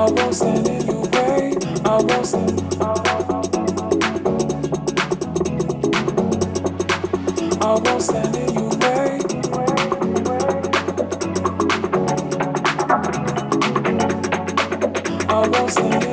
I won't stand in your way. I won't stand in your way. I won't stand in your way. I won't stand.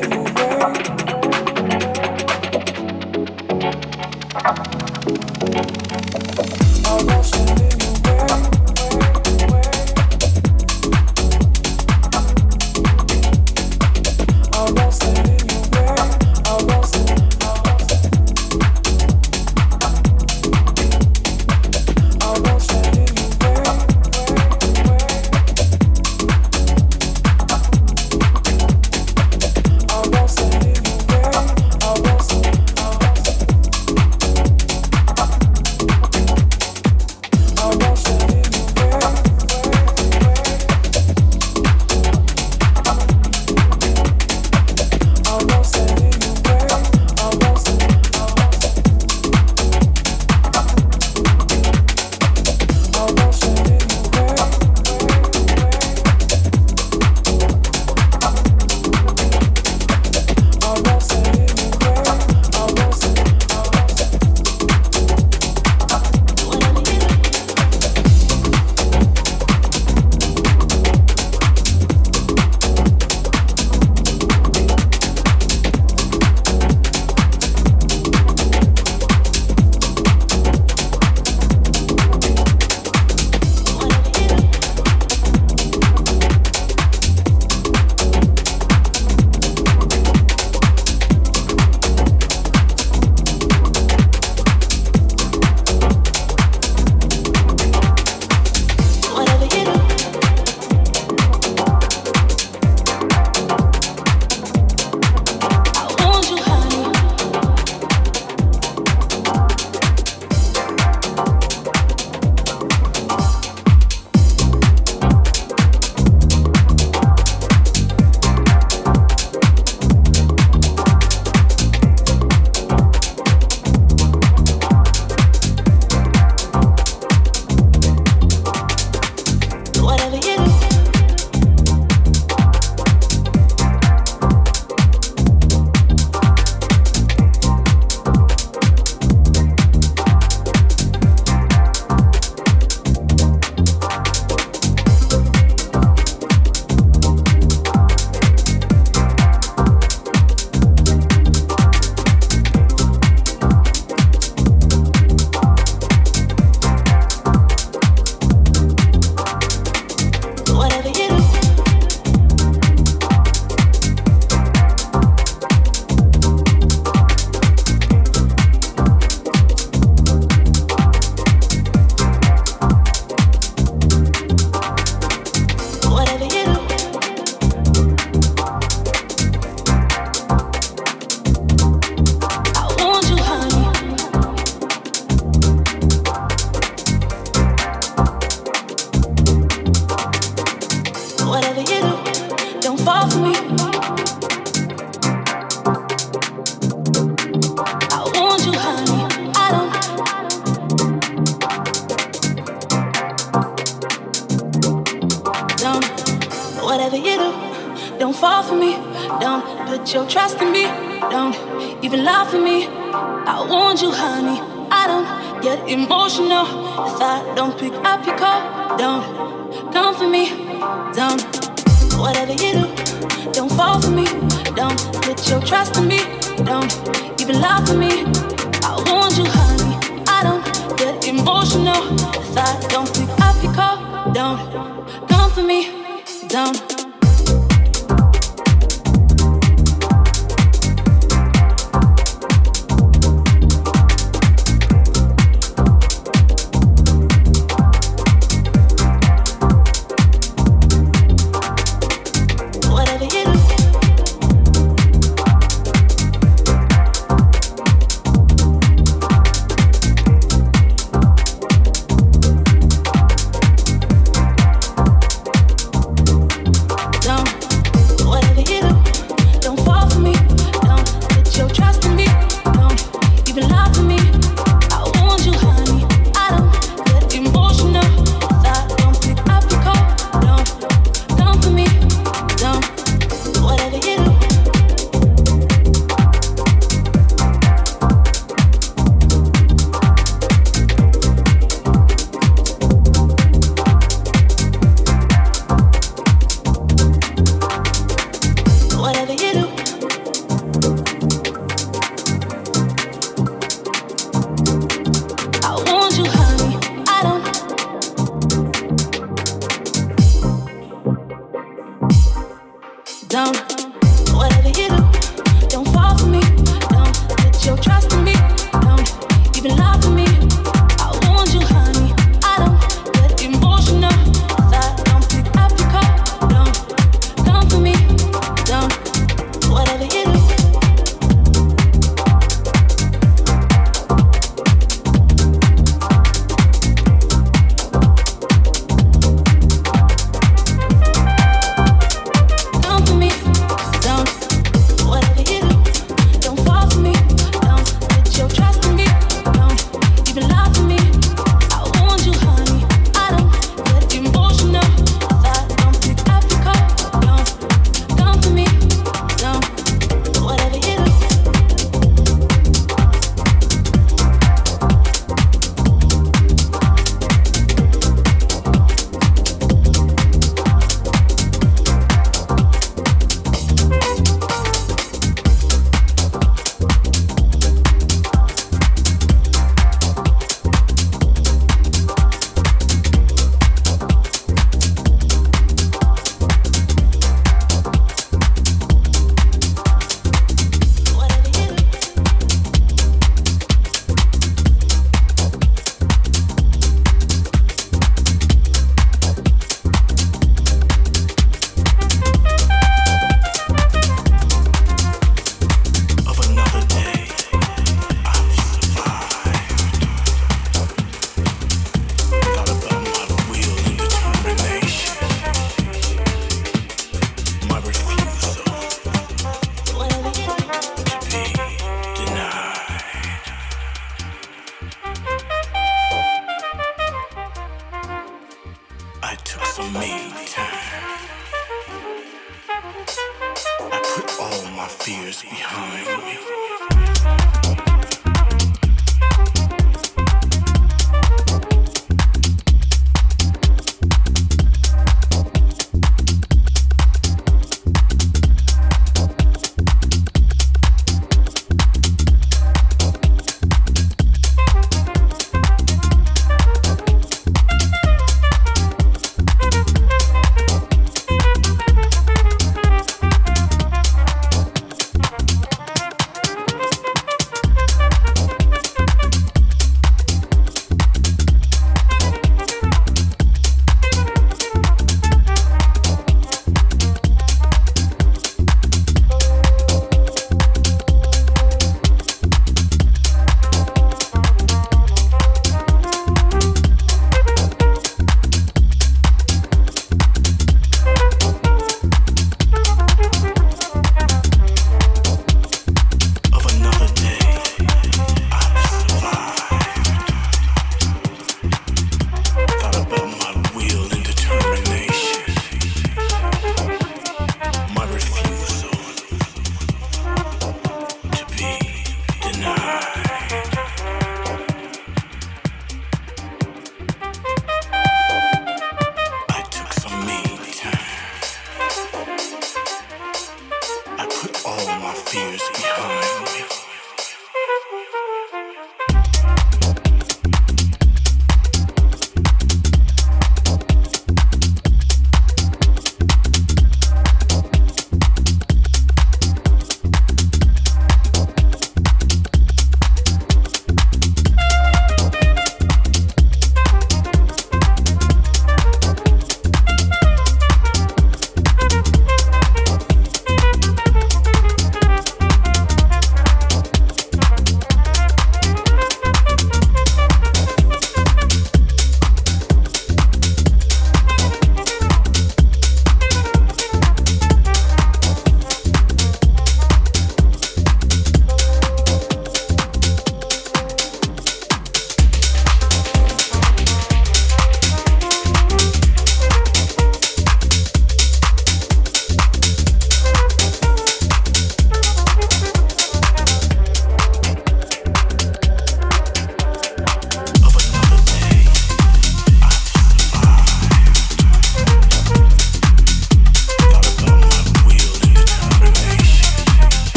You've been lying for me. I want you, honey. I don't get emotional. Thoughts don't pick up your call, don't come for me. Don't.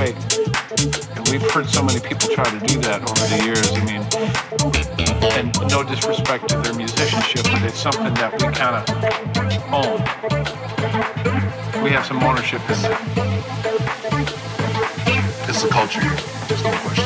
Fake. And we've heard so many people try to do that over the years. I mean, and no disrespect to their musicianship, but it's something that we kind of own. We have some ownership in that. It's a culture. There's no question.